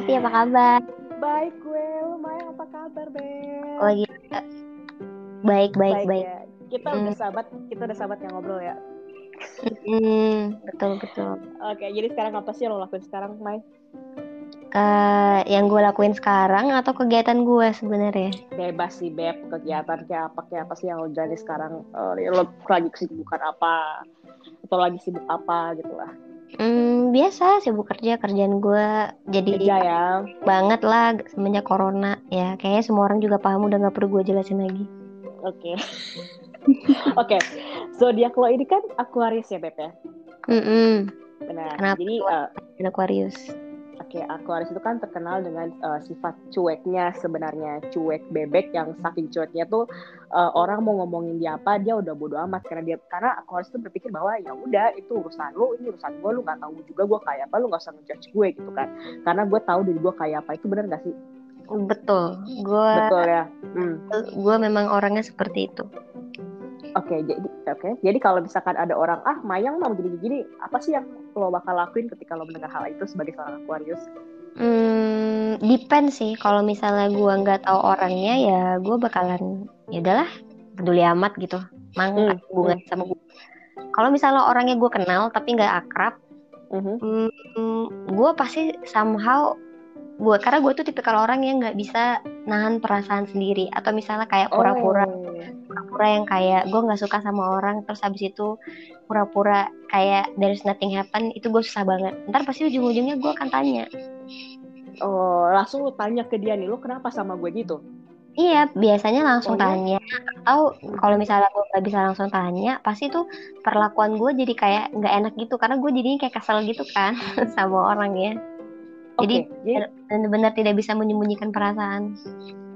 Tati apa kabar? Baik gue, lumayan apa kabar Bel? Lagi baik baik baik. ya. Kita udah sahabat, kita udah sahabat yang ngobrol ya. Hmm, betul betul. Oke, jadi sekarang apa sih lo lakuin sekarang, Mai? Eh, yang gue lakuin sekarang atau kegiatan gue sebenarnya? Bebas sih, Beb. Kegiatan kayak apa, kayak apa sih yang lo jalani sekarang? Eh, lo lagi kesibukan apa? Atau lagi sibuk apa gitu lah. Hmm, biasa sibuk kerja kerjaan gue jadi Kerja ya. banget lah semenjak corona ya kayaknya semua orang juga paham udah nggak perlu gue jelasin lagi Oke. Oke, zodiak lo ini kan Aquarius ya, Beb ya? Mm-mm. Benar. Kenapa Jadi, eh, Aquarius Oke, Aquarius itu kan terkenal dengan uh, sifat cueknya sebenarnya. Cuek bebek yang saking cueknya tuh uh, orang mau ngomongin dia apa dia udah bodo amat. Karena dia karena Aquarius tuh berpikir bahwa ya udah itu urusan lu ini urusan gue lu nggak tahu juga gue kayak apa lu nggak usah ngejudge gue gitu kan. Karena gue tahu diri gue kayak apa. Itu benar gak sih? Betul. Gue betul ya? Hmm. gue memang orangnya seperti itu Oke, jadi oke. Jadi kalau misalkan ada orang ah Mayang mau gini-gini, apa sih yang lo bakal lakuin ketika lo mendengar hal itu sebagai seorang Aquarius? Hmm, depend sih. Kalau misalnya gue nggak tahu orangnya ya gue bakalan ya udahlah peduli amat gitu. Mang Hmm, hubungan sama gue. Kalau misalnya orangnya gue kenal tapi nggak akrab, Mhm. hmm, gue pasti somehow gue karena gue tuh tipikal orang yang nggak bisa nahan perasaan sendiri atau misalnya kayak pura-pura Oh. pura-pura yang kayak gue nggak suka sama orang terus habis itu pura-pura kayak there's nothing happen itu gue susah banget ntar pasti ujung-ujungnya gue akan tanya Oh, langsung lu tanya ke dia nih, lu kenapa sama gue gitu? iya biasanya langsung Oh, iya? tanya atau kalau misalnya gue nggak bisa langsung tanya pasti tuh perlakuan gue jadi kayak nggak enak gitu karena gue jadinya kayak kesel gitu kan sama orangnya Jadi, jadi benar-benar tidak bisa menyembunyikan perasaan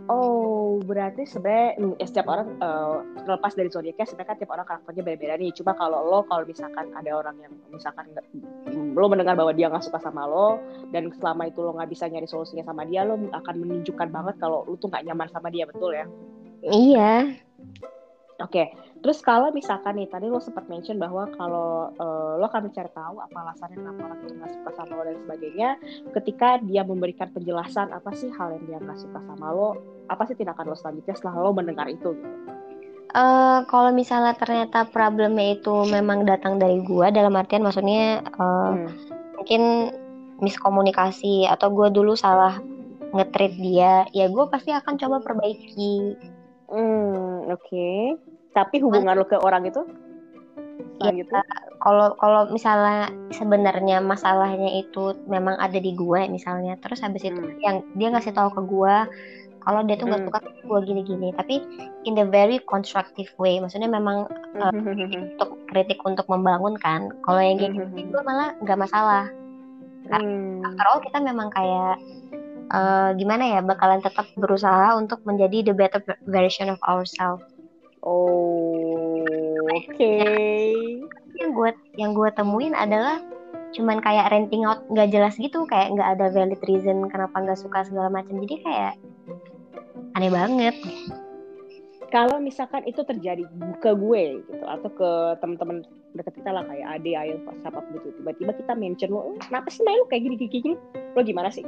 Oh, berarti sebenarnya hmm, ya setiap orang eh, terlepas dari zodiaknya sebenarnya kan tiap orang karakternya beda-beda nih. Cuma kalau lo kalau misalkan ada orang yang misalkan nggak- hmm, lo mendengar bahwa dia nggak suka sama lo dan selama itu lo nggak bisa nyari solusinya sama dia, lo akan menunjukkan banget kalau lo tuh nggak nyaman sama dia, betul ya? iya Oke, terus kalau misalkan nih tadi lo sempat mention bahwa kalau eh, lo akan mencari tahu apa alasannya kenapa orang itu nggak suka sama lo dan sebagainya, ketika dia memberikan penjelasan apa sih hal yang dia nggak suka sama lo, apa sih tindakan lo selanjutnya setelah lo mendengar itu? Gitu. Eh, kalau misalnya ternyata problemnya itu memang datang dari gua dalam artian maksudnya eh, Hmm. mungkin miskomunikasi atau gue dulu salah nge-treat dia ya gue pasti akan coba perbaiki Hmm, oke. Tapi hubungan lo ke orang itu ya kalau kalau misalnya sebenarnya masalahnya itu memang ada di gue misalnya terus habis itu Hmm. yang dia ngasih tahu ke gue kalau dia tuh nggak Hmm. suka gue gini-gini tapi in the very constructive way maksudnya memang untuk kritik untuk membangun kan kalau yang kayak gitu gue malah nggak masalah Hmm. after all kita memang kayak eh, gimana ya bakalan tetap berusaha untuk menjadi the better version of ourselves Oh, oke. yang gue yang gue temuin adalah cuman kayak renting out nggak jelas gitu kayak nggak ada valid reason kenapa nggak suka segala macam jadi kayak aneh banget Kalau misalkan itu terjadi ke gue gitu atau ke teman-teman dekat kita lah kayak ade, ayo, siapa gitu, tiba-tiba kita mention lo, "Eh, kenapa sih Mai lo kayak gini, gini, gini? Lo gimana sih?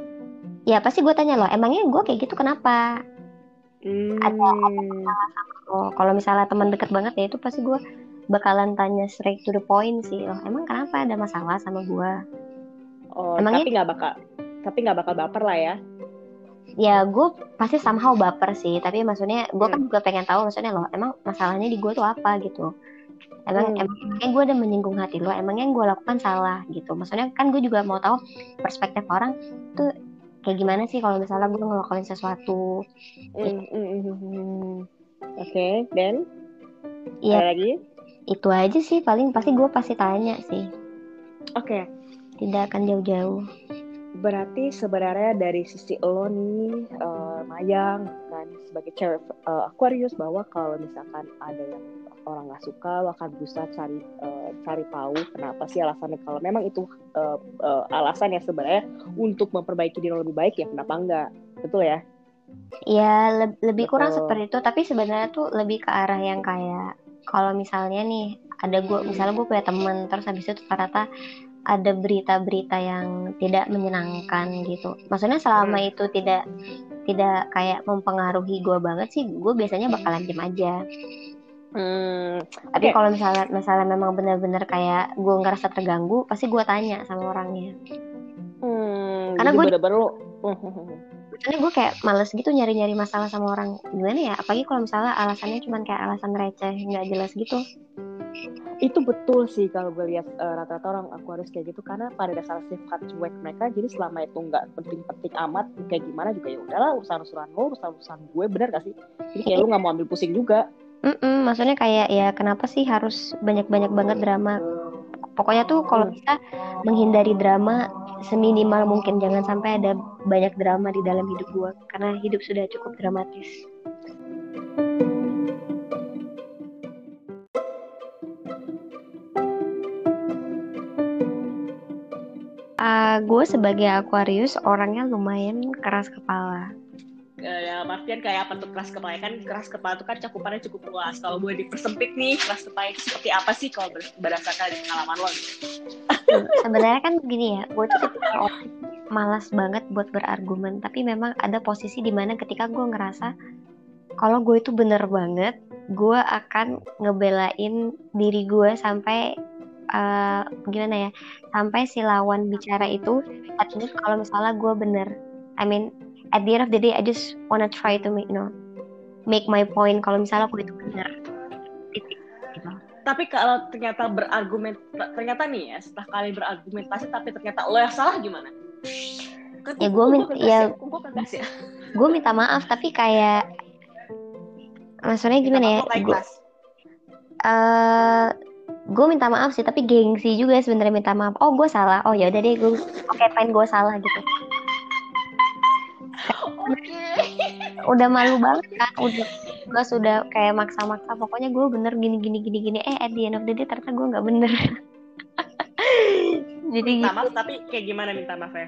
Ya pasti gue tanya loh emangnya gue kayak gitu kenapa? Hmm. oh kalau misalnya teman deket banget ya itu pasti gue bakalan tanya straight to the point sih. Loh emang kenapa ada masalah sama gue Oh, Emangnya- tapi nggak bakal, tapi nggak bakal baper lah ya. ya gue pasti somehow baper sih. Tapi maksudnya gue kan juga pengen tahu maksudnya loh emang masalahnya di gue tuh apa? gitu. Emang Hmm. emangnya gue udah menyinggung hati lo? Emangnya yang gue lakukan salah? gitu. Maksudnya kan gue juga mau tahu perspektif orang tuh kayak gimana sih kalau misalnya gue ngelakuin sesuatu Hmm, hmm, hmm, hmm, hmm. Oke, dan Iya. ada lagi? itu aja sih paling pasti gue pasti tanya sih Oke, tidak akan jauh-jauh berarti sebenarnya dari sisi lo nih, eh, Mayang kan sebagai cewek eh, Aquarius bahwa kalau misalkan ada yang orang nggak suka, lo akan berusaha cari eh, cari tahu kenapa sih alasannya. Kalau memang itu eh, eh, alasan yang sebenarnya untuk memperbaiki diri lo lebih baik ya kenapa enggak? Betul ya? ya leb- lebih kurang Betul. seperti itu tapi sebenarnya tuh lebih ke arah yang kayak kalau misalnya nih ada gue misalnya gue punya temen terus habis itu ternyata ada berita-berita yang tidak menyenangkan gitu maksudnya selama Hmm. itu tidak tidak kayak mempengaruhi gue banget sih gue biasanya bakalan diem aja Hmm, tapi kalau misalnya misalnya memang benar-benar kayak gue ngerasa terganggu pasti gue tanya sama orangnya. Hmm, Karena bener-bener lo Soalnya gue kayak males gitu nyari-nyari masalah sama orang. Gimana ya? Apalagi kalau misalnya alasannya cuma kayak alasan receh nggak jelas gitu. Itu betul sih kalau gue lihat eh, rata-rata orang Aquarius kayak gitu. Karena pada dasar sifat cuek mereka jadi selama itu nggak penting-penting amat kayak gimana juga ya udahlah urusan urusan lo urusan urusan gue bener gak sih? Jadi kayak lu nggak mau ambil pusing juga Mm-mm, maksudnya kayak ya kenapa sih harus banyak-banyak banget drama? Pokoknya tuh kalau bisa menghindari drama seminimal mungkin. Jangan sampai ada banyak drama di dalam hidup gue karena hidup sudah cukup dramatis. Gue sebagai Aquarius orangnya lumayan keras kepala Eh, ya artian kayak apa tuh keras kepala kan keras kepala itu kan cakupannya cukup luas. Kalau boleh dipersempit nih keras kepala itu seperti apa sih kalau ber- berdasarkan pengalaman lo? Sebenarnya kan gini ya gue tuh malas banget buat berargumen tapi memang ada posisi di mana ketika gue ngerasa kalau gue itu bener banget gue akan ngebelain diri gue sampai eh, gimana ya sampai si lawan bicara itu admit kalau misalnya gue bener I mean at the end of the day I just wanna try to make you know make my point kalau misalnya gue itu. Gitu. tapi kalau ternyata berargumen ternyata nih ya setelah kalian berargumentasi tapi ternyata lo yang salah gimana? Kan Ya, kok- gua kok min- kegas ya- kegas ya. gue minta maaf tapi kayak maksudnya gimana ya? Minta gue eh gue minta maaf sih tapi gengsi juga sebenarnya minta maaf. Oh gue salah. Oh ya udah deh gue oke fine gue salah gitu Oke. udah malu banget kan udah gue sudah kayak maksa-maksa pokoknya gue bener gini gini gini gini. Eh at the end of the day ternyata gue nggak bener. Jadi minta gitu. maaf tapi kayak gimana minta maaf ya?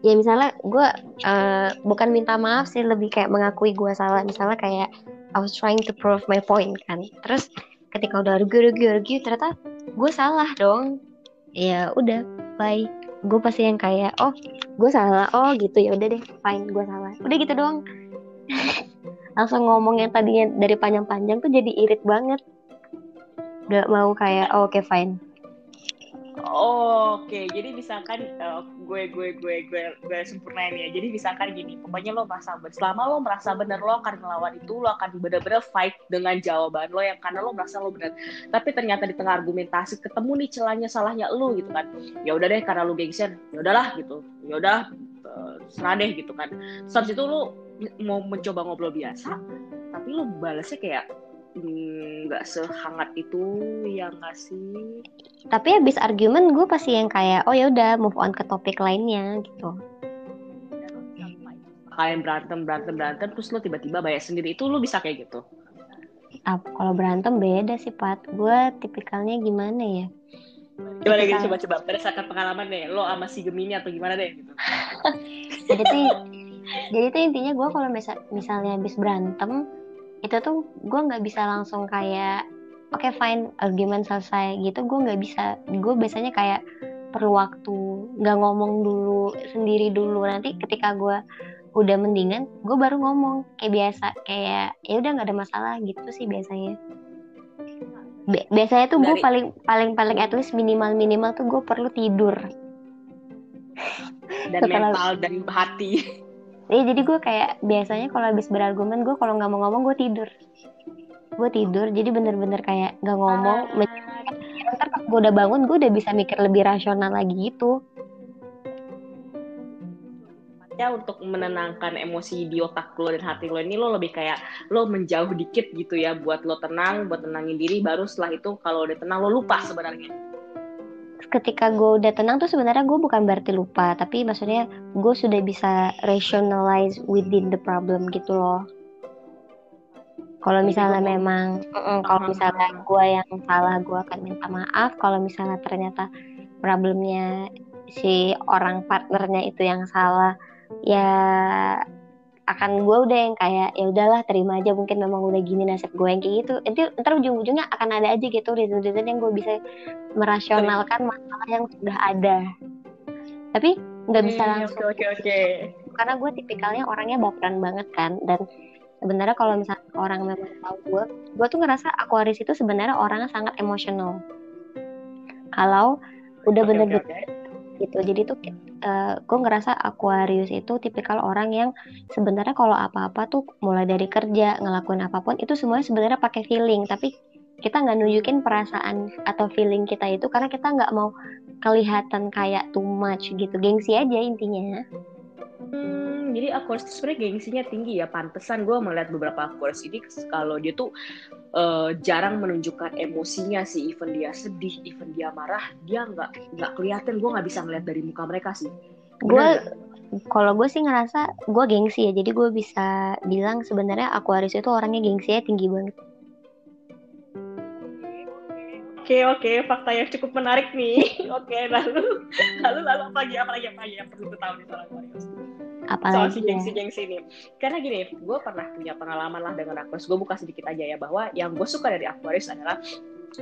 Ya misalnya gue eh, bukan minta maaf sih lebih kayak mengakui gue salah. Misalnya kayak I was trying to prove my point kan. Terus ketika udah argue ternyata gue salah dong. Ya udah bye. Gue pasti yang kayak oh gue salah. Oh gitu. Ya udah deh. Fine gue salah. Udah gitu doang. Langsung ngomong yang tadinya dari panjang-panjang tuh jadi irit banget. Gak mau kayak oh, oke fine Oke, jadi misalkan eh, gue gue gue gue gue sempurnain ya. Jadi misalkan gini, pokoknya lo merasa benar. Selama lo merasa benar, lo akan melawan itu, lo akan benar-benar fight dengan jawaban lo yang karena lo merasa lo benar. Tapi ternyata di tengah argumentasi ketemu nih celahnya salahnya lo gitu kan. Ya udah deh karena lo gengsian, ya udahlah gitu. Ya udah eh, serah deh gitu kan. Habis itu lo mau mencoba ngobrol biasa, tapi lo balasnya kayak mm, nggak sehangat itu ya nggak sih? Tapi habis argumen gue pasti yang kayak oh ya udah move on ke topik lainnya gitu. Kalian berantem berantem berantem terus lo tiba-tiba bayar sendiri. Itu lo bisa kayak gitu? Ap- kalau berantem beda sih Pat. Gue tipikalnya gimana ya? Gimana gitu Tipikal- coba-coba berdasarkan pengalaman deh. Lo sama si Gemini atau gimana deh gitu. Jadi tuh jadi tuh intinya gue kalau misal, misalnya habis berantem itu tuh gue nggak bisa langsung kayak oke fine argumen selesai gitu. Gue nggak bisa. Gue biasanya kayak perlu waktu nggak ngomong dulu sendiri dulu. Nanti ketika gue udah mendingan gue baru ngomong. Kayak biasa kayak ya udah nggak ada masalah gitu sih biasanya. Bi- biasanya tuh gue paling paling paling at least minimal minimal tuh gue perlu tidur. Dan Setelah- mental dan hati Iya jadi gue kayak biasanya kalau habis berargumen gue kalau nggak mau ngomong gue tidur. Gue tidur jadi bener-bener kayak nggak ngomong. Men- Ntar pas gue udah bangun gue udah bisa mikir lebih rasional lagi gitu. ya untuk menenangkan emosi di otak lo dan hati lo ini lo lebih kayak lo menjauh dikit gitu ya buat lo tenang buat tenangin diri baru setelah itu kalau udah tenang lo lupa sebenarnya Ketika gue udah tenang tuh sebenarnya gue bukan berarti lupa tapi maksudnya gue sudah bisa rationalize within the problem gitu loh. Kalau misalnya memang, kalau misalnya gue yang salah gue akan minta maaf. Kalau misalnya ternyata problemnya si orang partnernya itu yang salah, ya akan gue udah yang kayak ya udahlah terima aja mungkin memang udah gini nasib gue yang kayak gitu. Itu ntar ujung-ujungnya akan ada aja gitu reason-reason yang gue bisa merasionalkan masalah yang sudah ada. Tapi nggak bisa hmm, langsung oke okay, oke. Okay. karena gue tipikalnya orangnya baperan banget kan dan sebenarnya kalau misalnya orang memang tahu gue gue tuh ngerasa Aquarius itu sebenarnya orangnya sangat emosional. Kalau udah bener-bener okay, okay gitu. Jadi tuh uh, eh, gue ngerasa Aquarius itu tipikal orang yang sebenarnya kalau apa-apa tuh mulai dari kerja ngelakuin apa pun itu semuanya sebenarnya pakai feeling. Tapi kita nggak nunjukin perasaan atau feeling kita itu karena kita nggak mau kelihatan kayak too much gitu. Gengsi aja intinya Hmm, jadi Aquarius itu sebenarnya gengsinya tinggi ya. Pantesan gue melihat beberapa Aquarius ini kalau dia tuh uh, jarang menunjukkan emosinya sih. Even dia sedih, even dia marah, dia nggak nggak kelihatan. Gue nggak bisa ngeliat dari muka mereka sih. Gue kalau gue sih ngerasa gue gengsi ya. Jadi gue bisa bilang sebenarnya Aquarius itu orangnya gengsinya tinggi banget. Oke oke fakta yang cukup menarik nih. oke lalu lalu lalu apa lagi apa lagi apa lagi yang perlu tahu nih soal Aquarius? Apalagi soal si gengsi gengsi ini. Karena gini, gue pernah punya pengalaman lah dengan Aquarius. Gue buka sedikit aja ya bahwa yang gue suka dari Aquarius adalah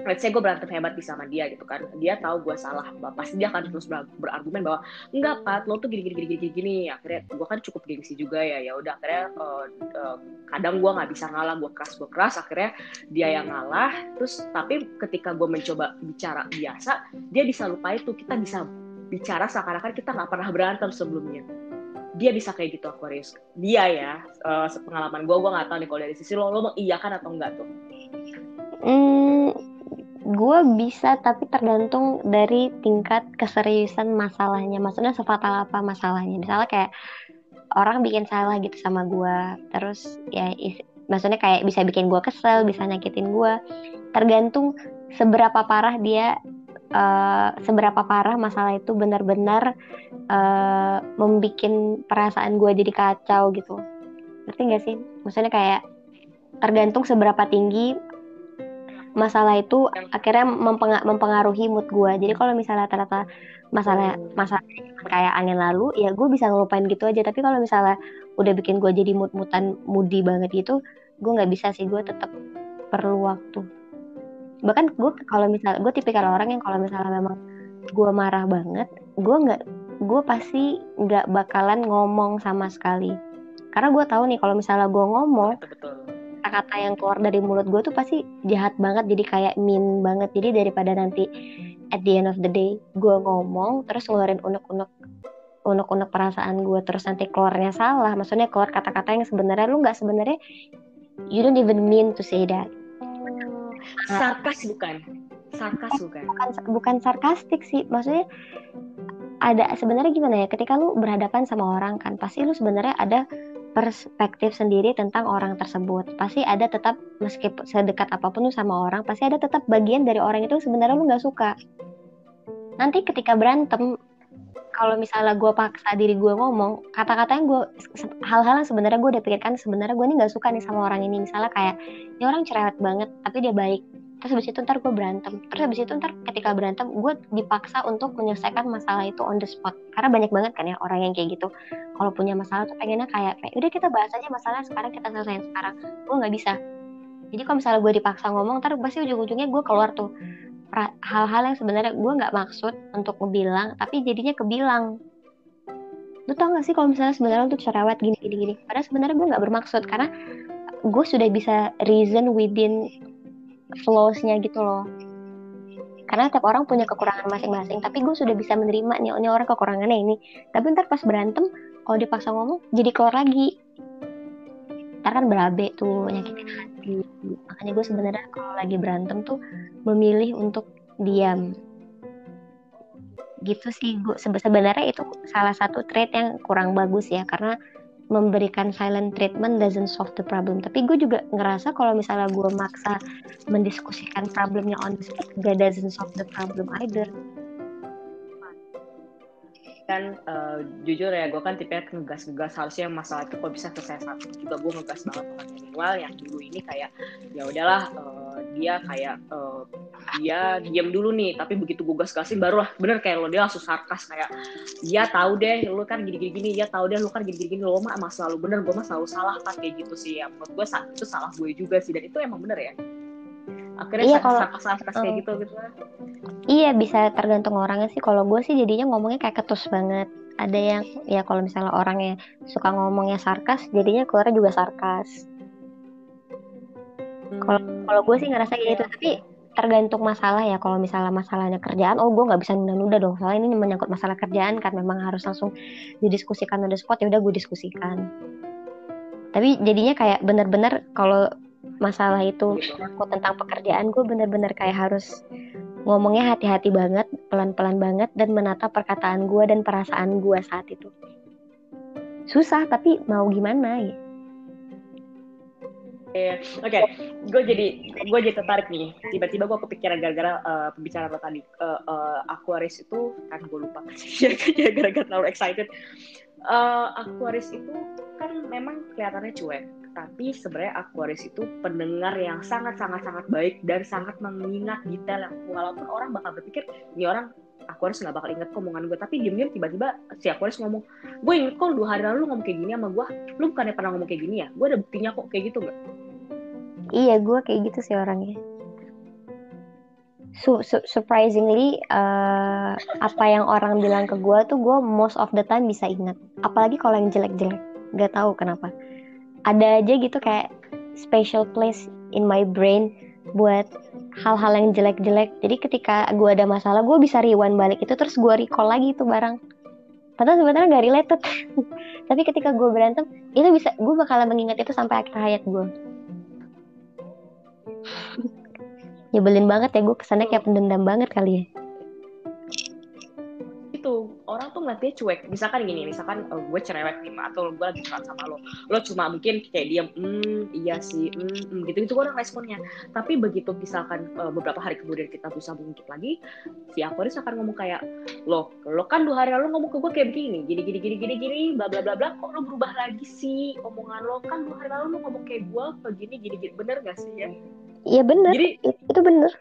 let's say gue berantem hebat di sama dia gitu kan. Dia tahu gue salah pasti dia akan terus ber berargumen bahwa enggak pat lo tuh gini gini gini gini gini. Akhirnya gue kan cukup gengsi juga ya ya udah. Akhirnya uh, uh, kadang gue nggak bisa ngalah gue keras gue keras. Akhirnya dia yang ngalah. Terus tapi ketika gue mencoba bicara biasa dia bisa lupa itu. Kita bisa bicara seakan-akan kita nggak pernah berantem sebelumnya. Dia bisa kayak gitu Aquarius. Dia ya uh, sepengalaman gue gue nggak tahu nih kalau dari sisi lo lo mengiyakan atau enggak tuh? Hmm, gue bisa tapi tergantung dari tingkat keseriusan masalahnya. Maksudnya sefatal apa masalahnya. Misalnya kayak orang bikin salah gitu sama gue terus ya is, maksudnya kayak bisa bikin gue kesel bisa nyakitin gue tergantung seberapa parah dia uh, seberapa parah masalah itu benar-benar uh, membuat perasaan gue jadi kacau gitu. Ngerti gak sih? Maksudnya kayak tergantung seberapa tinggi masalah itu akhirnya mempengaruhi mood gue jadi kalau misalnya ternyata masalah masalah kayak angin lalu ya gue bisa ngelupain gitu aja. Tapi kalau misalnya udah bikin gue jadi mood-moodan moody banget gitu gue nggak bisa sih. Gue tetap perlu waktu. Bahkan gue kalau misalnya gue tipikal orang yang kalau misalnya memang gue marah banget gue nggak gue pasti nggak bakalan ngomong sama sekali. Karena gue tahu nih kalau misalnya gue ngomong kata-kata yang keluar dari mulut gue tuh pasti jahat banget jadi kayak mean banget. Jadi daripada nanti at the end of the day gue ngomong terus ngeluarin unek-unek unek-unek perasaan gue terus nanti keluarnya salah. Maksudnya keluar kata-kata yang sebenarnya lu nggak sebenarnya you don't even mean to say that. Sarkas bukan? Sarkas bukan? Bukan bukan sarkastik sih. Maksudnya ada sebenarnya gimana ya ketika lu berhadapan sama orang kan pasti lu sebenarnya ada perspektif sendiri tentang orang tersebut. Pasti ada tetap meskipun sedekat apa pun lu sama orang, pasti ada tetap bagian dari orang itu sebenarnya lu nggak suka. Nanti ketika berantem, kalau misalnya gue paksa diri gue ngomong, kata-kata yang gue hal-hal yang sebenarnya gue udah pikirkan sebenarnya gue ini nggak suka nih sama orang ini. Misalnya kayak ini orang cerewet banget, tapi dia baik terus habis itu ntar gue berantem. Terus habis itu ntar ketika berantem gue dipaksa untuk menyelesaikan masalah itu on the spot. Karena banyak banget kan ya orang yang kayak gitu. Kalau punya masalah tuh pengennya kayak kayak udah kita bahas aja masalah sekarang kita selesaiin sekarang. Gue nggak bisa. Jadi kalau misalnya gue dipaksa ngomong ntar pasti ujung-ujungnya gue keluar tuh. Hal-hal yang sebenarnya gue nggak maksud untuk ngebilang tapi jadinya kebilang. Lu tau gak sih kalau misalnya sebenarnya untuk cerewet gini gini gini? Padahal sebenarnya gue nggak bermaksud. Karena gue sudah bisa reason within flows-nya gitu loh. Karena tiap orang punya kekurangan masing-masing tapi gue sudah bisa menerima nih ini orang kekurangannya ini. Tapi ntar pas berantem kalau dipaksa ngomong jadi keluar lagi. Ntar kan berabe tuh nyakitin hati. Makanya gue sebenarnya kalau lagi berantem tuh memilih untuk diam. Gitu sih gue sebenarnya itu salah satu trait yang kurang bagus ya karena memberikan silent treatment doesn't solve the problem. Tapi gue juga ngerasa kalau misalnya gue maksa mendiskusikan problemnya on the spot, gak doesn't solve the problem either. Kan uh, jujur ya, gue kan tipe ngegas-ngegas harusnya masalah itu kok bisa selesai satu juga gue ngegas banget minimal yang dulu ini kayak ya udahlah uh, dia kayak uh, dia diam dulu nih tapi begitu gue gas-gasin baru lah bener kayak lo dia langsung sarkas kayak dia tahu deh lo kan gini-gini gini ya tahu deh lo kan gini-gini gini lo mah emang selalu bener gue mah selalu salah kan kayak gitu sih. Ya menurut gue itu salah gue juga sih dan itu emang bener ya. Akhirnya iya, kalau sarkas sarkas kayak gitu gitu iya bisa tergantung orangnya sih. Kalau gue sih jadinya ngomongnya kayak ketus banget. Ada yang ya kalau misalnya orangnya suka ngomongnya sarkas jadinya keluarnya juga sarkas. Kalau hmm. kalau gue sih ngerasa gitu tapi tergantung masalah ya. Kalau misalnya masalahnya kerjaan oh gue nggak bisa nunda-nunda dong. Soalnya ini menyangkut masalah kerjaan kan. Memang harus langsung didiskusikan on the ya udah gue diskusikan. Tapi jadinya kayak bener-bener kalau masalah itu menyangkut tentang pekerjaan gue bener-bener kayak harus ngomongnya hati-hati banget pelan-pelan banget dan menata perkataan gue dan perasaan gue saat itu. Susah tapi mau gimana ya Oke, okay. gue jadi gue jadi tertarik nih. Tiba-tiba gue kepikiran gara-gara uh, pembicaraan lo tadi. Uh, uh, Aquarius itu kan gue lupa ya gara-gara terlalu excited. Uh, Aquarius itu kan memang kelihatannya cuek, tapi sebenarnya Aquarius itu pendengar yang sangat sangat sangat baik dan sangat mengingat detail yang walaupun orang bakal berpikir ini orang Aquarius nggak bakal inget omongan gue. Tapi diem-diem tiba-tiba si Aquarius ngomong gue inget kok dua hari lalu ngomong kayak gini sama gue lu bukannya pernah ngomong kayak gini ya? Gue ada buktinya kok kayak gitu nggak? Iya gue kayak gitu sih orangnya. Su su surprisingly uh, apa yang orang bilang ke gue tuh gue most of the time bisa ingat. Apalagi kalau yang jelek-jelek. Gak tahu kenapa. Ada aja gitu kayak special place in my brain buat hal-hal yang jelek-jelek. Jadi ketika gue ada masalah gue bisa rewind balik itu terus gue recall lagi itu barang. Padahal sebenarnya gak related tapi ketika gue berantem itu bisa gue bakalan mengingat itu sampai akhir hayat gue nyebelin banget ya gue kesannya kayak pendendam banget kali ya orang tuh ngeliatnya cuek. Misalkan gini misalkan uh, gue cerewet nih atau gue lagi curhat sama lo. Lo cuma mungkin kayak diam hmm iya sih hmm, hmm gitu gitu orang responnya. Tapi begitu misalkan uh, beberapa hari kemudian kita bisa mengungkit lagi si Aquarius akan ngomong kayak lo lo kan dua hari lalu ngomong ke gue kayak begini gini gini gini gini gini bla bla bla bla kok lo berubah lagi sih? Omongan lo kan dua hari lalu lo ngomong kayak gue begini gini gini bener gak sih ya? Iya bener. Jadi itu bener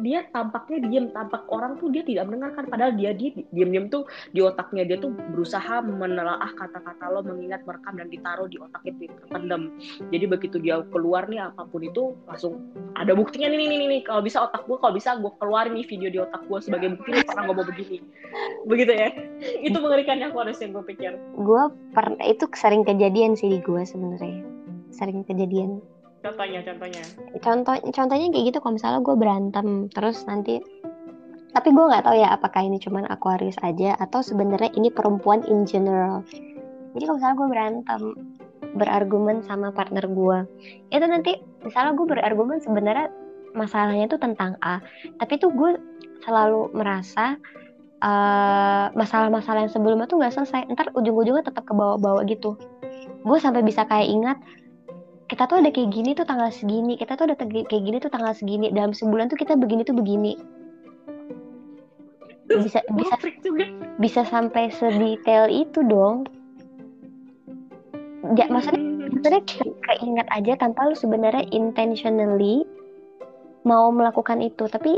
dia tampaknya diem tampak orang tuh dia tidak mendengarkan. Padahal dia dia diem-diem tuh di otaknya dia tuh berusaha menelaah kata-kata lo mengingat merekam dan ditaruh di otak itu pendem. Jadi begitu dia keluar nih apa pun itu langsung ada buktinya nih nih nih, nih. kalau bisa otak gue kalau bisa gue keluarin nih video di otak gue sebagai bukti nih pernah ngomong begini. Begitu ya. Itu harus yang gue pikir. Gue pernah itu sering kejadian sih di gue sebenarnya. Sering kejadian contohnya contohnya. Contoh contohnya kayak gitu kalau misalnya gue berantem terus nanti tapi gue nggak tahu ya apakah ini cuman Aquarius aja atau sebenarnya ini perempuan in general. Jadi kalau misalnya gue berantem berargumen sama partner gue itu nanti misalnya gue berargumen sebenarnya masalahnya tuh tentang A tapi tuh gue selalu merasa eh, masalah-masalah yang sebelumnya tuh nggak selesai. Ntar ujung-ujungnya tetap ke bawah-bawah gitu. Gue sampai bisa kayak ingat kita tuh ada kayak gini tuh tanggal segini kita tuh ada kayak gini tuh tanggal segini dalam sebulan tuh kita begini tuh begini. Bisa bisa bisa sampai sedetail itu dong. Ya maksudnya sebenarnya keinget aja tanpa lu sebenarnya intentionally mau melakukan itu. Tapi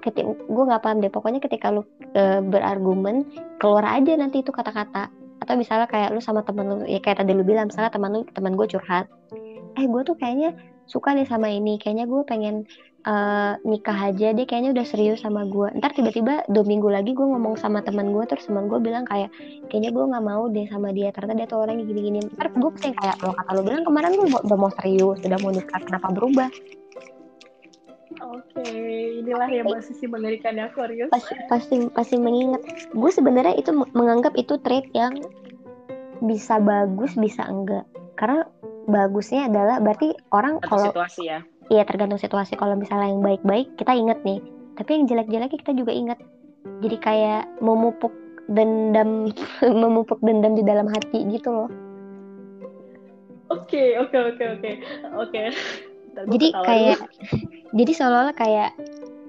ketika gue nggak paham deh. Pokoknya ketika lu e, berargumen keluar aja nanti itu kata-kata. Atau misalnya kayak lu sama temen lu ya kayak tadi lu bilang misalnya teman lu teman gue curhat eh gue tuh kayaknya suka nih sama ini kayaknya gue pengen uh, nikah aja deh kayaknya udah serius sama gue ntar tiba-tiba dua minggu lagi gue ngomong sama teman gue terus teman gue bilang kayak kayaknya gue nggak mau deh sama dia ternyata dia tuh orangnya gini-gini ntar gue pengen kayak lo kata lo bilang kemarin gue udah mau serius udah mau nikah kenapa berubah Oke, okay, inilah yang posisi mengerikan ya Aquarius. Pasti, pasti, pasti mengingat. Gue sebenarnya itu menganggap itu trait yang bisa bagus, bisa enggak. Karena bagusnya adalah berarti orang kalau situasi ya. Iya tergantung situasi. Kalau misalnya yang baik-baik kita inget nih. Tapi yang jelek-jelek kita juga inget jadi kayak memupuk dendam memupuk dendam di dalam hati gitu loh. Oke oke oke oke. Oke. Jadi kayak jadi seolah-olah kayak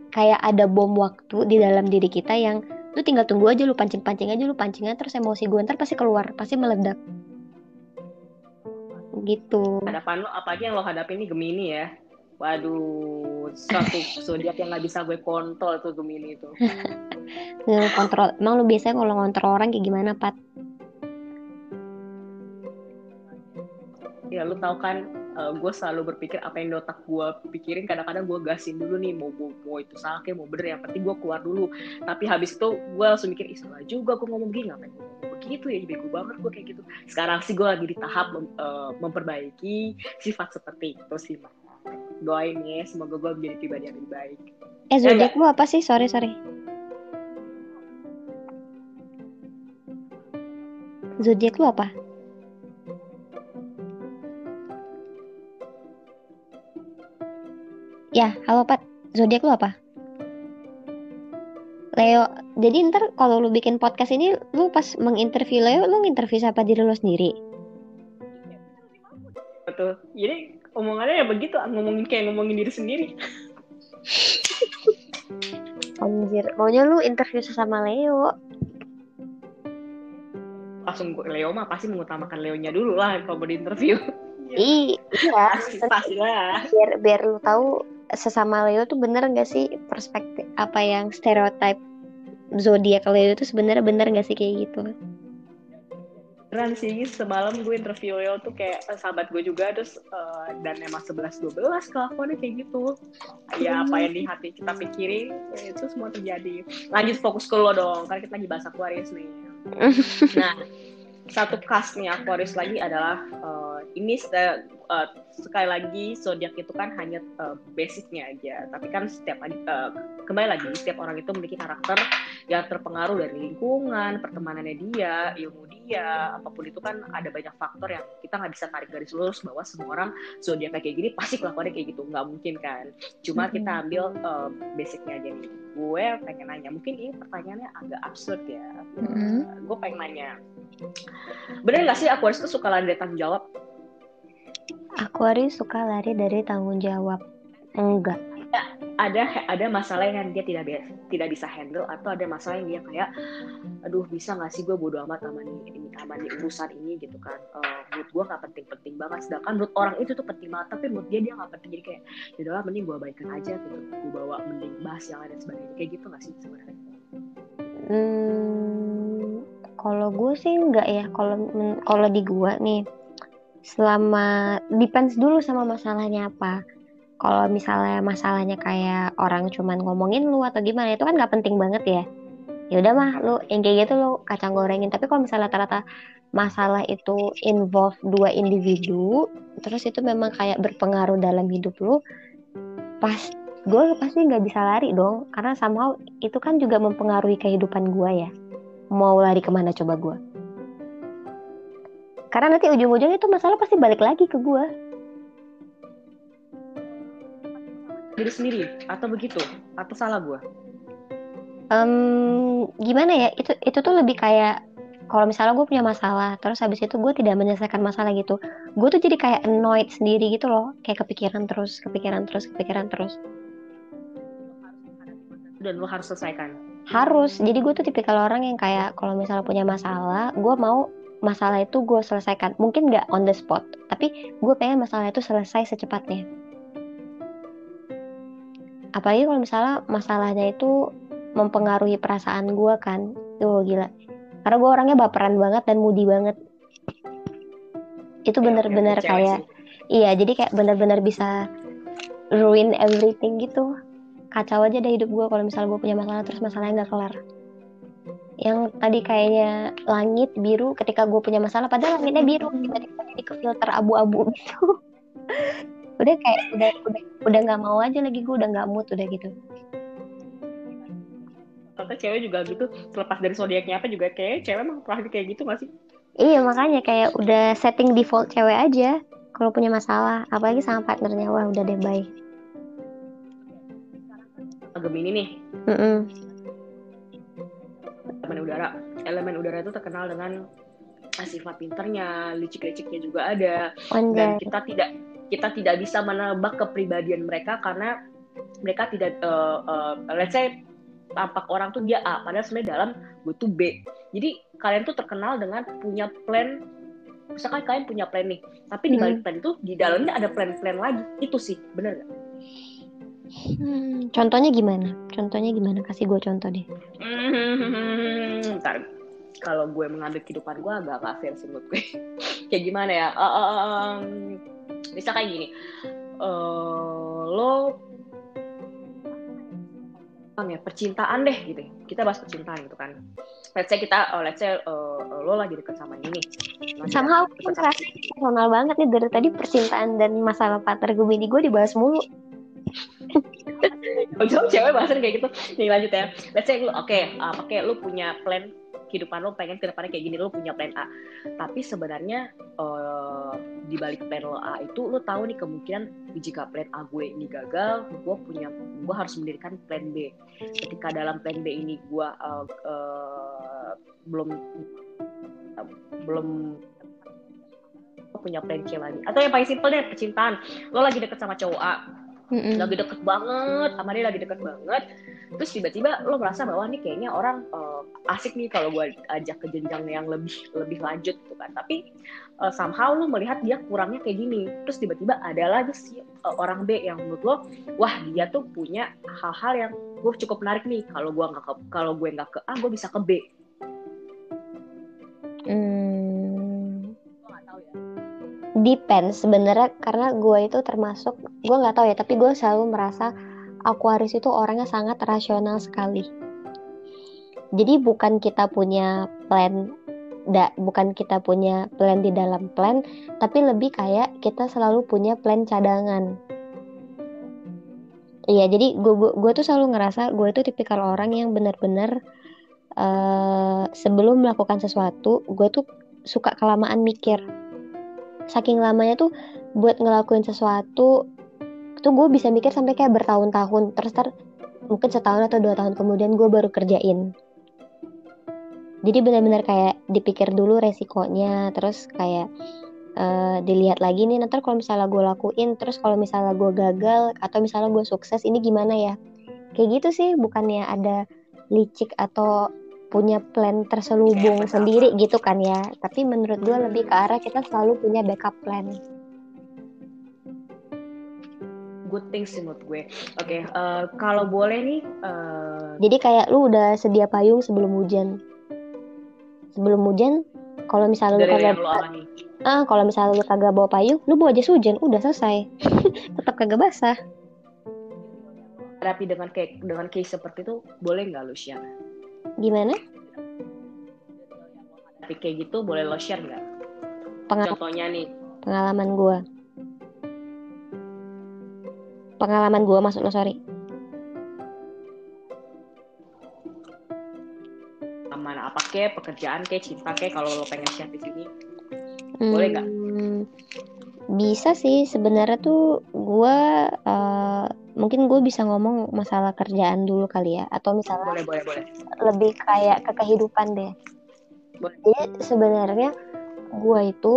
kayak ada bom waktu di dalam diri kita yang lu tinggal tunggu aja lu pancing-pancing aja lu pancingan terus emosi gue ntar pasti keluar pasti meledak gitu. Hadapan lo apalagi yang lo hadapi ini Gemini ya? Waduh tuh suatu zodiak yang nggak bisa gue kontrol tuh Gemini itu. Nggak kontrol. Emang lu biasanya kalau ngontrol orang kayak gimana Pat? Ya lu tahu kan uh, gue selalu berpikir apa yang di otak gue pikirin. Kadang-kadang gue gasin dulu nih mau mau, mau itu salah kayak mau bener. Yang penting gue keluar dulu. Tapi habis itu gue langsung mikir ih salah juga gue ngomong gini ngapain gue begitu ya bego banget gue kayak gitu sekarang sih gue lagi di tahap mem, uh, memperbaiki sifat seperti itu sih Mak. doain ya semoga gue menjadi pribadi yang lebih baik eh zodiak lu apa sih sorry sorry zodiak lu apa Ya, halo Pat. Zodiak lu apa? Leo. Jadi ntar kalau lu bikin podcast ini, lu pas menginterview Leo, lu nginterview siapa diri lu sendiri? betul jadi omongannya ya begitu ngomongin kayak ngomongin diri sendiri Anjir, maunya lu interview sesama Leo. langsung gue Leo mah pasti mengutamakan Leonya dulu lah kalau mau di interview iya. pasti pasti lah Biar biar lu tahu sesama Leo tuh bener gak sih perspektif apa yang stereotip zodiak Leo itu sebenarnya bener gak sih kayak gitu? beneran sih semalam gue interview Leo tuh kayak eh, sahabat gue juga terus eh, dan emang 11 12 kelakuannya kayak gitu. Ya apa yang di hati kita pikirin ya itu semua terjadi. Lanjut fokus ke lo dong karena kita lagi bahas Aquarius nih. Nah satu khasnya Aquarius lagi adalah eh, ini eh, sekali lagi zodiak itu kan hanya eh, basicnya aja. Tapi kan setiap eh, kembali lagi setiap orang itu memiliki karakter yang terpengaruh dari lingkungan pertemanannya dia ilmu dia apa pun itu kan ada banyak faktor yang kita nggak bisa tarik garis lurus bahwa semua orang zodiak kayak gini pasti kelakuannya kayak gitu nggak mungkin kan cuma kita ambil eh, basicnya aja nih gue pengen nanya mungkin ini pertanyaannya agak absurd ya Mhm. gue pengen nanya bener nggak sih Aquarius itu suka lari dari tanggung jawab Aquarius suka lari dari tanggung jawab. Enggak. Ada ada masalah yang dia tidak tidak bisa handle atau ada masalah yang dia kayak aduh bisa nggak sih gue bodo amat sama nih ini sama nih urusan ini gitu kan. Eh, menurut gue nggak penting-penting banget. Sedangkan menurut orang itu tuh penting banget tapi menurut dia dia nggak penting. Jadi kayak ya mending gue abaikan aja gitu. Gue bawa mending bahas yang lain dan sebagainya. Kayak gitu nggak sih sebenarnya? Hmm, kalau gue sih enggak ya. Kalau kalau di gua nih, selama depends dulu sama masalahnya apa. Kalau misalnya masalahnya kayak orang cuman ngomongin lu atau gimana, itu kan nggak penting banget ya. Ya udah mah, lu yang kayak gitu lu kacang gorengin. Tapi kalau misalnya rata-rata masalah itu involve dua individu, terus itu memang kayak berpengaruh dalam hidup lu, pas gue pasti nggak bisa lari dong, karena somehow itu kan juga mempengaruhi kehidupan gue ya. Mau lari ke mana coba gue? Karena nanti ujung-ujungnya itu masalah pasti balik lagi ke gue. Diri sendiri atau begitu atau salah gue Em, gimana ya? Itu itu tuh lebih kayak kalau misalnya gue punya masalah, terus habis itu gue tidak menyelesaikan masalah gitu, gue tuh jadi kayak annoyed sendiri gitu loh, kayak kepikiran terus, kepikiran terus, kepikiran terus. dan lo harus selesaikan Harus. Jadi gue tuh tipikal orang yang kayak kalau misalnya punya masalah, gue mau masalah itu gue selesaikan. Mungkin nggak on the spot, tapi gue pengen masalah itu selesai secepatnya. Apalagi kalau misalnya masalahnya itu mempengaruhi perasaan gue kan, tuh gila. Karena gue orangnya baperan banget dan moody banget. Itu Ya, bener-bener cewek kayak, sih. iya jadi kayak bener-bener bisa ruin everything gitu. Kacau aja deh hidup gue kalau misalnya gue punya masalah terus masalahnya nggak kelar. Yang tadi kayaknya langit biru ketika gue punya masalah, padahal langitnya biru tiba-tiba jadi ke filter abu-abu gitu. udah kayak udah udah udah nggak mau aja lagi gue udah nggak mood udah gitu. Ternyata cewek juga gitu terlepas dari zodiaknya apa juga kayak cewek emang pernah kayak gitu gak sih Iya makanya kayak udah setting default cewek aja kalau punya masalah, apalagi sama partnernya wah udah deh bye. Gemini nih Mm-mm. elemen udara elemen udara itu terkenal dengan sifat pinternya licik-liciknya juga ada dan Anjay. kita tidak kita tidak bisa menebak kepribadian mereka karena mereka tidak eh, eh, let's say tampak orang tuh dia A padahal sebenarnya dalam gue tuh B jadi kalian tuh terkenal dengan punya plan misalkan kalian punya plan nih tapi di balik plan itu di dalamnya ada plan-plan lagi itu sih bener gak? Hmm, contohnya gimana? Contohnya gimana? Kasih gue contoh deh. Hmm, ntar kalau gue mengambil kehidupan gue agak gak fair sih menurut gue. Kayak gimana ya? Uh, um, bisa kayak gini. Uh, lo ya percintaan deh gitu kita bahas percintaan gitu kan let's say kita uh, let's say uh, lo lagi deket sama ini sama aku kan personal banget nih dari tadi percintaan dan masalah partner gue ini gue dibahas mulu Ujung cewek bahasan kayak gitu. Nih lanjut ya. Let's say lu oke, okay, uh, oke okay, lu punya plan kehidupan lo pengen ke depannya kayak gini lo punya plan A. Tapi sebenarnya uh, di balik plan lo A itu lo tahu nih kemungkinan jika plan A gue ini gagal gue punya gue harus mendirikan plan B. Ketika dalam plan B ini gue uh, uh, belum uh, belum punya plan C lagi. Atau yang paling simpel deh percintaan. Lo lagi deket sama cowok A. Mm-hmm. lagi deket banget sama dia lagi deket banget terus tiba-tiba lo merasa bahwa nih kayaknya orang uh, asik nih kalau gue ajak ke jenjang yang lebih lebih lanjut gitu kan. Tapi uh, somehow lo melihat dia kurangnya kayak gini. Terus tiba-tiba ada lagi si uh, orang B yang menurut lo wah dia tuh punya hal-hal yang gue cukup menarik nih kalau gue nggak kalau gue nggak ke A gue bisa ke B. Hmm. Depends sebenarnya karena gue itu termasuk gue nggak tahu ya tapi gue selalu merasa Aquarius itu orangnya sangat rasional sekali. Jadi bukan kita punya plan da, bukan kita punya plan di dalam plan tapi lebih kayak kita selalu punya plan cadangan. Iya, jadi gue, tuh selalu ngerasa gue itu tipikal orang yang benar-benar uh, sebelum melakukan sesuatu, gue tuh suka kelamaan mikir. Saking lamanya tuh buat ngelakuin sesuatu tuh gue bisa mikir sampai kayak bertahun-tahun. Terus ter mungkin setahun atau dua tahun kemudian gue baru kerjain. Jadi benar-benar kayak dipikir dulu resikonya terus kayak uh, dilihat lagi nih nanti kalau misalnya gue lakuin terus kalau misalnya gue gagal atau misalnya gue sukses ini gimana ya? Kayak gitu sih bukannya ada licik atau punya plan terselubung ya, sendiri gitu kan ya. Tapi menurut gue lebih ke arah kita selalu punya backup plan good things sih menurut gue oke okay, uh, eh, kalau boleh nih uh... jadi kayak lu udah sedia payung sebelum hujan sebelum hujan kalau misalnya lu kagak ah kalau misalnya lu kagak bawa payung lu bawa jas hujan udah selesai tetap kagak basah tapi dengan kayak dengan case seperti itu boleh nggak lu share Gimana? Tapi kayak gitu boleh lo share nggak? Pengal Contohnya nih. Pengalaman gue. Pengalaman gue maksud lo sorry. Mana apa ke pekerjaan ke cinta ke kalau lo pengen share di sini boleh nggak? Hmm, bisa sih sebenarnya tuh gue uh, mungkin gue bisa ngomong masalah kerjaan dulu kali ya atau misalnya boleh, boleh, boleh. lebih kayak ke kehidupan deh boleh. jadi sebenarnya gue itu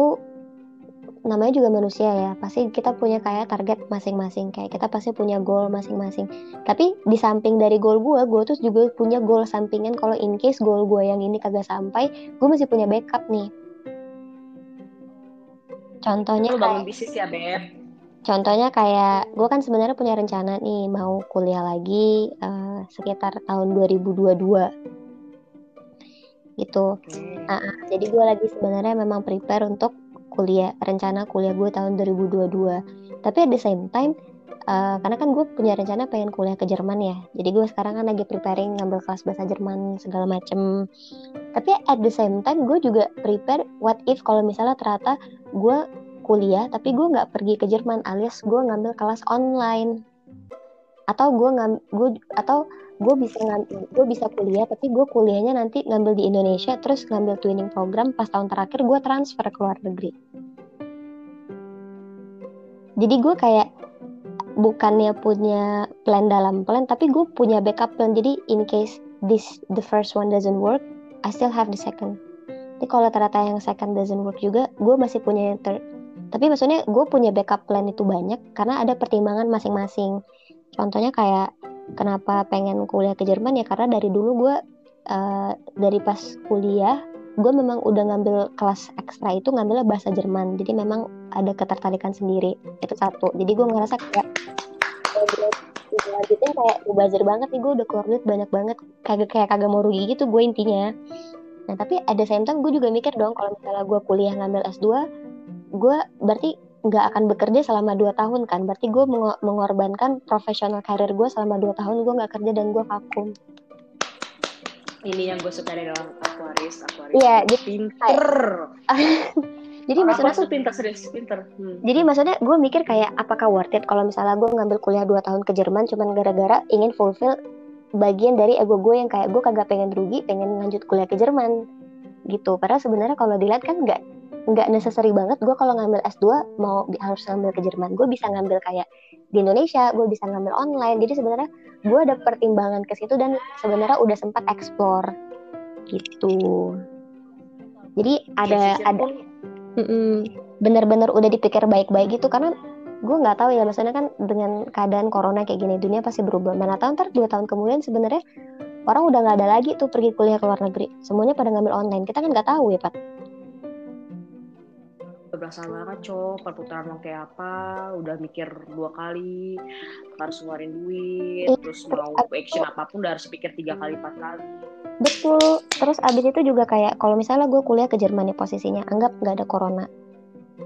namanya juga manusia ya pasti kita punya kayak target masing-masing kayak kita pasti punya goal masing-masing. Tapi di samping dari goal gue gue tuh juga punya goal sampingan. Kalau in case goal gue yang ini kagak sampai gue masih punya backup nih. Contohnya Lu bangun bisnis ya beb? Contohnya kayak gue kan sebenarnya punya rencana nih mau kuliah lagi uh, sekitar tahun 2022 gitu. Uh, jadi gue lagi sebenarnya memang prepare untuk kuliah rencana kuliah gue tahun 2022. Tapi at the same time uh, karena kan gue punya rencana pengen kuliah ke Jerman ya. Jadi gue sekarang kan lagi preparing ngambil kelas bahasa Jerman segala macem. Tapi at the same time gue juga prepare what if kalau misalnya ternyata gue kuliah tapi gue nggak pergi ke Jerman alias gue ngambil kelas online atau gue ngam gue atau gue bisa gue bisa kuliah tapi gue kuliahnya nanti ngambil di Indonesia terus ngambil twinning program pas tahun terakhir gue transfer ke luar negeri. Jadi gue kayak bukannya punya plan dalam plan tapi gue punya backup plan. Jadi in case this the first one doesn't work I still have the second. Tapi kalau ternyata yang second doesn't work juga gue masih punya yang third tapi maksudnya gue punya backup plan itu banyak karena ada pertimbangan masing-masing. Contohnya kayak kenapa pengen kuliah ke Jerman ya karena dari dulu gue uh, dari pas kuliah gue memang udah ngambil kelas ekstra itu ngambilnya bahasa Jerman. Jadi memang ada ketertarikan sendiri. Itu satu. Jadi gue ngerasa kayak lanjutin kayak buzzer banget nih gue udah keluar duit banyak banget. Kagak kayak kagak mau rugi gitu gue intinya. Nah tapi ada same time gue juga mikir dong kalau misalnya gue kuliah ngambil S2 gue berarti nggak akan bekerja selama dua tahun kan. Berarti gue meng mengorbankan profesional karir gue selama dua tahun gue nggak kerja dan gue vakum. Ini yang gue suka dari orang Aquarius. Aquarius iya jadi pinter. Jadi Orang maksudnya tuh pinter serius pinter. Hmm. Jadi maksudnya gue mikir kayak apakah worth it kalau misalnya gue ngambil kuliah 2 tahun ke Jerman cuman gara-gara ingin fulfill bagian dari ego gue yang kayak gue kagak pengen rugi, pengen lanjut kuliah ke Jerman gitu. Padahal sebenarnya kalau dilihat kan nggak nggak necessary banget. Gue kalau ngambil S2 mau harus ngambil ke Jerman. Gue bisa ngambil kayak di Indonesia, gue bisa ngambil online. Jadi sebenarnya gue ada pertimbangan ke situ dan sebenarnya udah sempat explore. Gitu. Jadi ada ada bener-bener udah dipikir baik-baik gitu karena gue nggak tahu ya. Maksudnya kan dengan keadaan corona kayak gini dunia pasti berubah. Mana tahu ntar dua tahun kemudian sebenarnya orang udah nggak ada lagi tuh pergi kuliah ke luar negeri. Semuanya pada ngambil online. Kita kan nggak tahu ya pak berasa banget cok perputaran mau kayak apa udah mikir dua kali harus ngeluarin duit Iya, terus mau action apa pun udah harus pikir tiga kali empat kali. Betul. Terus abis itu juga kayak kalau misalnya gue kuliah ke Jerman nih posisinya anggap nggak ada corona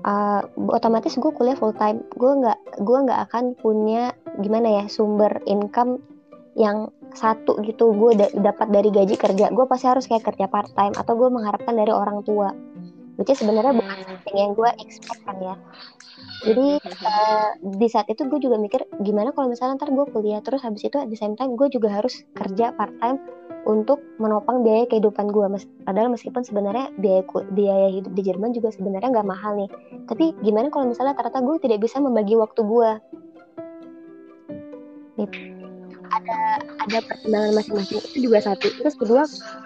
Uh, otomatis gue kuliah full time gue nggak gue nggak akan punya gimana ya sumber income yang satu gitu. Gue da- dapat dari gaji kerja. Gue pasti harus kayak kerja part time atau gue mengharapkan dari orang tua which sebenarnya bukan something yang gue expect kan ya. Jadi eh, di saat itu gue juga mikir gimana kalau misalnya ntar gue kuliah terus habis itu at the same time gue juga harus kerja part time untuk menopang biaya kehidupan gue Mes- padahal meskipun sebenarnya biaya biaya hidup di Jerman juga sebenarnya nggak mahal nih. Tapi gimana kalau misalnya ternyata gue tidak bisa membagi waktu gue ada pertimbangan masing-masing. Itu juga satu. Terus kedua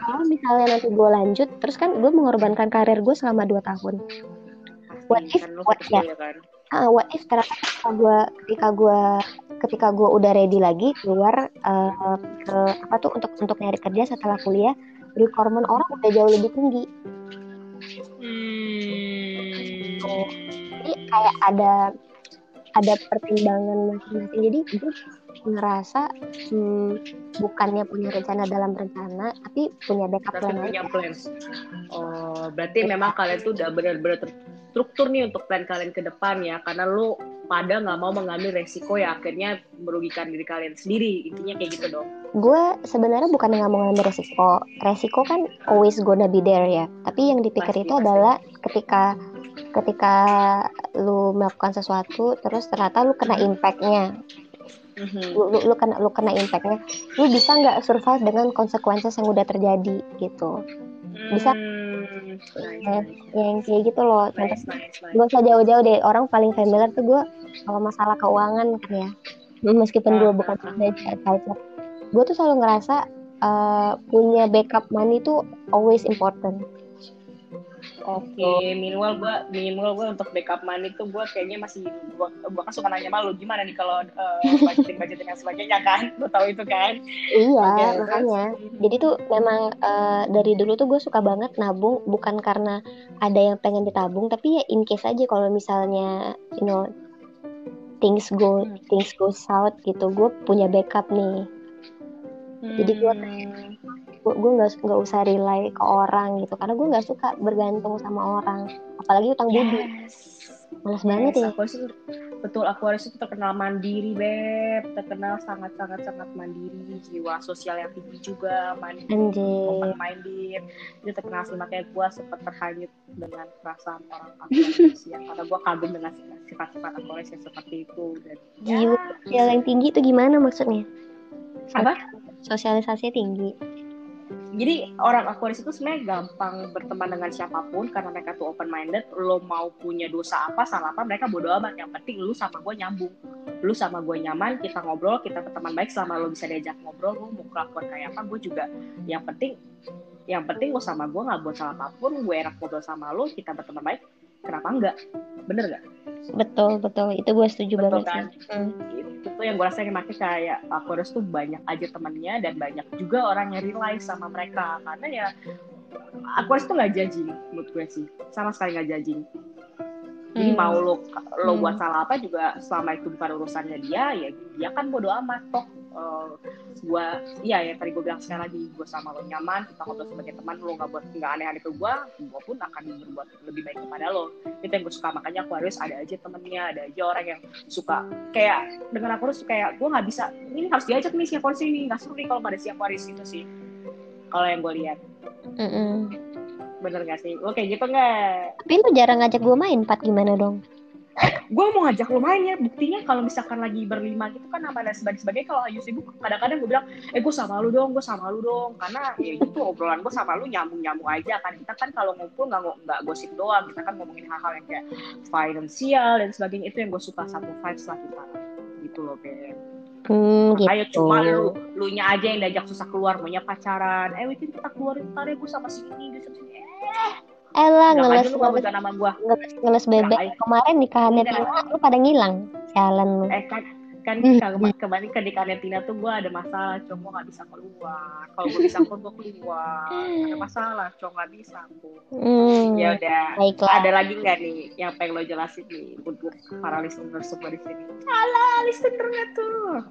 kalau misalnya nanti gue lanjut terus kan gue mengorbankan karir gue selama 2 tahun. What if- lu what- ya. kuliah kan? Ah, what if ternyata ketika gue ketika gue ketika gue udah ready lagi keluar eh, ke apa tuh untuk untuk nyari kerja setelah kuliah requirement orang udah jauh lebih tinggi. Hmm. jadi kayak ada ada pertimbangan masing-masing. Jadi gue ngerasa hmm, bukannya punya rencana dalam rencana tapi punya backup plan aja punya plan. Oh, berarti memang kalian tuh udah benar-benar terstruktur nih untuk plan kalian ke depan ya, karena lu pada nggak mau mengambil resiko ya akhirnya merugikan diri kalian sendiri. Intinya kayak gitu dong. gue sebenarnya bukan nggak mau ngambil resiko resiko kan always gonna be there ya tapi yang dipikir Pasti, itu pasti. adalah ketika ketika lu melakukan sesuatu terus ternyata lu kena impactnya Mhm. lu, lu, lu kena lu kena impactnya lu bisa nggak survive dengan konsekuensi yang udah terjadi gitu Bisa. Hmm, nice, Ya, yang kayak gitu loh nice, nice, nice. gue usah jauh-jauh deh orang paling familiar tuh gue kalau masalah keuangan kan ya meskipun gue Ah, bukan ah, ah. financial advisor gue tuh selalu ngerasa uh, punya backup money tuh always important Oke, minimal gua minimal gua untuk backup money tuh gua kayaknya masih gua, gua kan suka nanya sama lu gimana nih kalau uh, budgeting budgeting dan sebagainya kan, lu tahu itu kan? iya terus? makanya jadi tuh memang uh, dari dulu tuh gue suka banget nabung bukan karena ada yang pengen ditabung tapi ya in case aja kalau misalnya you know things go Hmm. things go south gitu gue punya backup nih Jadi Hmm. gue gue nggak nggak usah rely ke orang gitu. Karena gue nggak suka bergantung sama orang. Apalagi utang budi. Yes. malas banget ya. Yes, Aquarius itu betul Aquarius itu terkenal mandiri beb, terkenal sangat sangat sangat mandiri, jiwa sosial yang tinggi juga, mandiri, anjir. open minded. Dia terkenal sih makanya gue sempat terhanyut dengan perasaan orang Aquarius ya, karena gue kagum dengan sifat-sifat Aquarius yang seperti itu. Dan jiwa sosial yang tinggi itu gimana maksudnya? Apa? sosialisasinya tinggi Jadi orang Aquarius itu sebenarnya gampang berteman dengan siapa pun karena mereka tuh open minded. Lo mau punya dosa apa, salah apa, mereka bodo amat. Yang penting lu sama gue nyambung. Lu sama gue nyaman, kita ngobrol, kita berteman baik selama lo bisa diajak ngobrol, lu mau kelakuan kayak apa, gue juga. Yang penting, yang penting lo sama gue nggak buat salah apa pun, gue enak ngobrol sama lo, kita berteman baik. Kenapa enggak? Bener nggak? betul betul itu gue setuju Betul banget kan? sih. Hmm. itu tuh yang gue rasain makanya kayak Aquarius tuh banyak aja temennya dan banyak juga orang yang rely sama mereka karena ya Aquarius tuh nggak judging menurut gue sih sama sekali nggak judging Jadi Hmm. mau lo lo Hmm. buat salah apa juga selama itu bukan urusannya dia ya dia kan bodo amat toh eh, gua iya ya tadi gue bilang sekali lagi gue sama lo nyaman kita ngobrol sebagai teman lo nggak buat nggak aneh-aneh ke gue gue pun akan berbuat lebih baik kepada lo. Itu yang gue suka makanya Aquarius ada aja temennya ada aja orang yang suka kayak dengan Aquarius kayak gue nggak bisa ini harus diajak nih si Aquarius ini nggak seru nih kalau nggak ada si Aquarius itu sih. Kalau yang gue lihat. Mm-mm. bener gak sih? Kayak gitu nggak? Tapi lu jarang ngajak gue main, Pat. Gimana dong? Gue mau ngajak lo main ya buktinya kalau misalkan lagi berlima gitu kan sama dan sebagainya sebagai kalau Ayu sibuk kadang-kadang gue bilang eh gue sama lu dong gue sama lu dong. Karena ya gitu obrolan gue sama lu nyambung nyambung aja kan. Kita kan kalau ngumpul nggak nggak gosip doang kita kan ngomongin hal-hal yang kayak finansial dan sebagainya itu yang gue suka satu vibes lah kita. Gitu loh Ben Hmm, gitu. Ayo cuma lu lu nya aja yang diajak susah keluar maunya pacaran. Eh weekend kita keluarin ntar ya gue sama si ini dia sama si ini. Eh Elah, nggak ngeles, ngeles, ngeles, ngeles bebek. Kemarin nikahannya Enggak. Tina, lu pada ngilang. Sialan lu. eh kan kan Hmm. kemarin kemarin ke di Tina tuh gue ada masalah gue nggak bisa keluar kalau gue bisa keluar gue keluar ada masalah cowok nggak bisa aku Hmm, ya udah baiklah. ada lagi nggak nih yang pengen lo jelasin nih untuk para listener semua di sini alah listenernya tuh.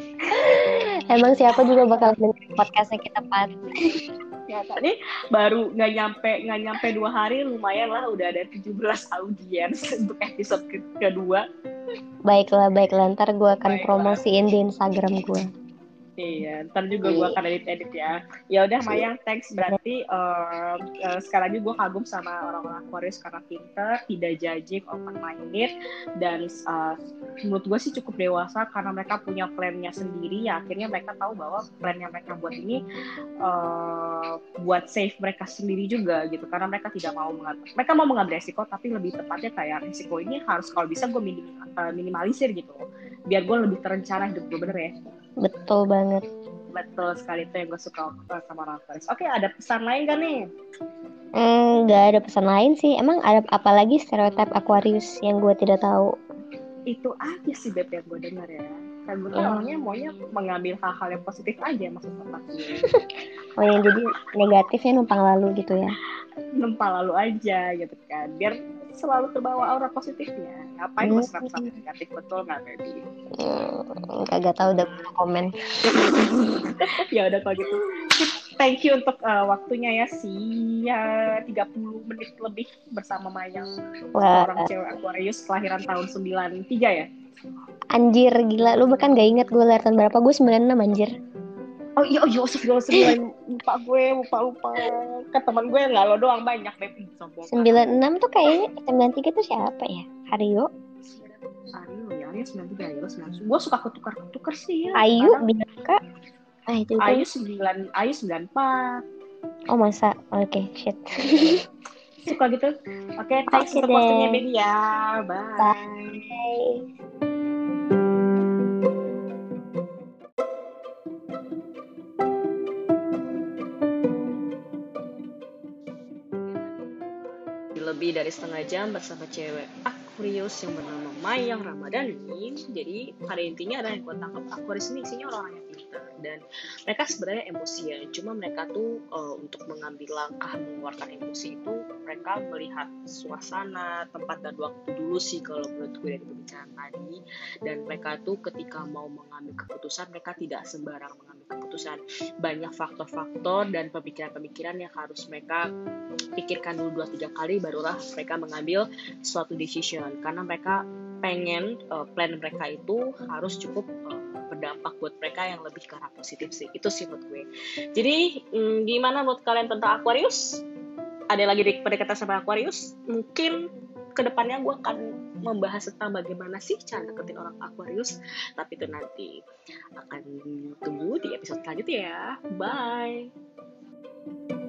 Emang siapa juga bakal dengerin podcastnya kita, Pat. Ya tadi baru nggak nyampe nggak nyampe dua hari lumayan lah udah ada 17 audiens untuk episode ke- kedua Baiklah, baiklah. Ntar gue akan Baiklah. promosiin di Instagram gue. Iya, ntar juga gue akan edit-edit ya. Ya udah Mayang, thanks. Berarti em, eh, sekali lagi gue kagum sama orang-orang Aquarius karena pinter, tidak judging, open minded, dan eh, menurut gue sih cukup dewasa karena mereka punya plannya sendiri. Ya akhirnya mereka tahu bahwa plan yang mereka buat ini eh, buat save mereka sendiri juga gitu. Karena mereka tidak mau mengambil, mereka mau mengambil resiko, tapi lebih tepatnya kayak resiko ini harus kalau bisa gue minim, eh, minimalisir gitu. Biar gue lebih terencana hidup gue bener ya. Betul banget. Betul sekali itu yang gue suka sama Aquarius. Oke, ada pesan lain gak nih? Hmm, nggak ada pesan lain sih. Emang ada apa lagi stereotip Aquarius yang gue tidak tahu? Itu aja sih Beb yang gue dengar ya. Kan gue tuh Oh. orangnya maunya mengambil hal-hal yang positif aja maksud. Oh yang jadi negatifnya numpang lalu gitu ya? Nempa lalu aja gitu kan. Biar selalu terbawa aura positifnya. Ngapain gue serap sama negatif betul nggak baby? Hmm, kagak tahu udah komen. ya udah kalau gitu. Thank you untuk uh, waktunya ya si ya 30 menit lebih bersama Maya. Wah, Seorang cewek Aquarius kelahiran tahun 93 ya. anjir gila. Lu bahkan gak inget gue lahir tahun berapa? Gue 96 anjir. Oh iya, oh iya, astagfirullahaladzim, lupa gue, lupa, lupa. Ke teman gue nggak lo doang banyak, baby. Sombong. 96 tuh kayaknya 93 tuh siapa ya? Hario? Ario, ya, Ario 93, Ario 90. Gue suka ketukar-ketukar sih ya. Ayu? Bianca? Ah itu. Ayu 9, Ayu 94. Oh masa? Oke, shit. Suka gitu. Oke, thanks Oke untuk waktunya, baby ya. Bye. Bye. Dari setengah jam bersama cewek Aquarius yang bernama Mayang Ramadhani. Jadi pada intinya ada yang gue tangkap Aquarius ini isinya orang-orang yang pintar dan mereka sebenarnya emosian. Cuma mereka tuh eh, untuk mengambil langkah mengeluarkan emosi itu mereka melihat suasana, tempat dan waktu dulu sih kalau menurut gue dari pembicaraan tadi. Dan mereka tuh ketika mau mengambil keputusan mereka tidak sembarang keputusan. Banyak faktor-faktor dan pemikiran-pemikiran yang harus mereka pikirkan dulu dua tiga kali barulah mereka mengambil suatu decision. Karena mereka pengen uh, plan mereka itu harus cukup uh, berdampak buat mereka yang lebih ke arah positif sih. Itu sih menurut gue. Jadi mm, gimana menurut kalian tentang Aquarius? Ada lagi di pendekatan sama Aquarius? Mungkin ke depannya gue akan membahas tentang bagaimana sih cara deketin orang Aquarius tapi itu nanti akan tunggu di episode selanjutnya ya. Bye.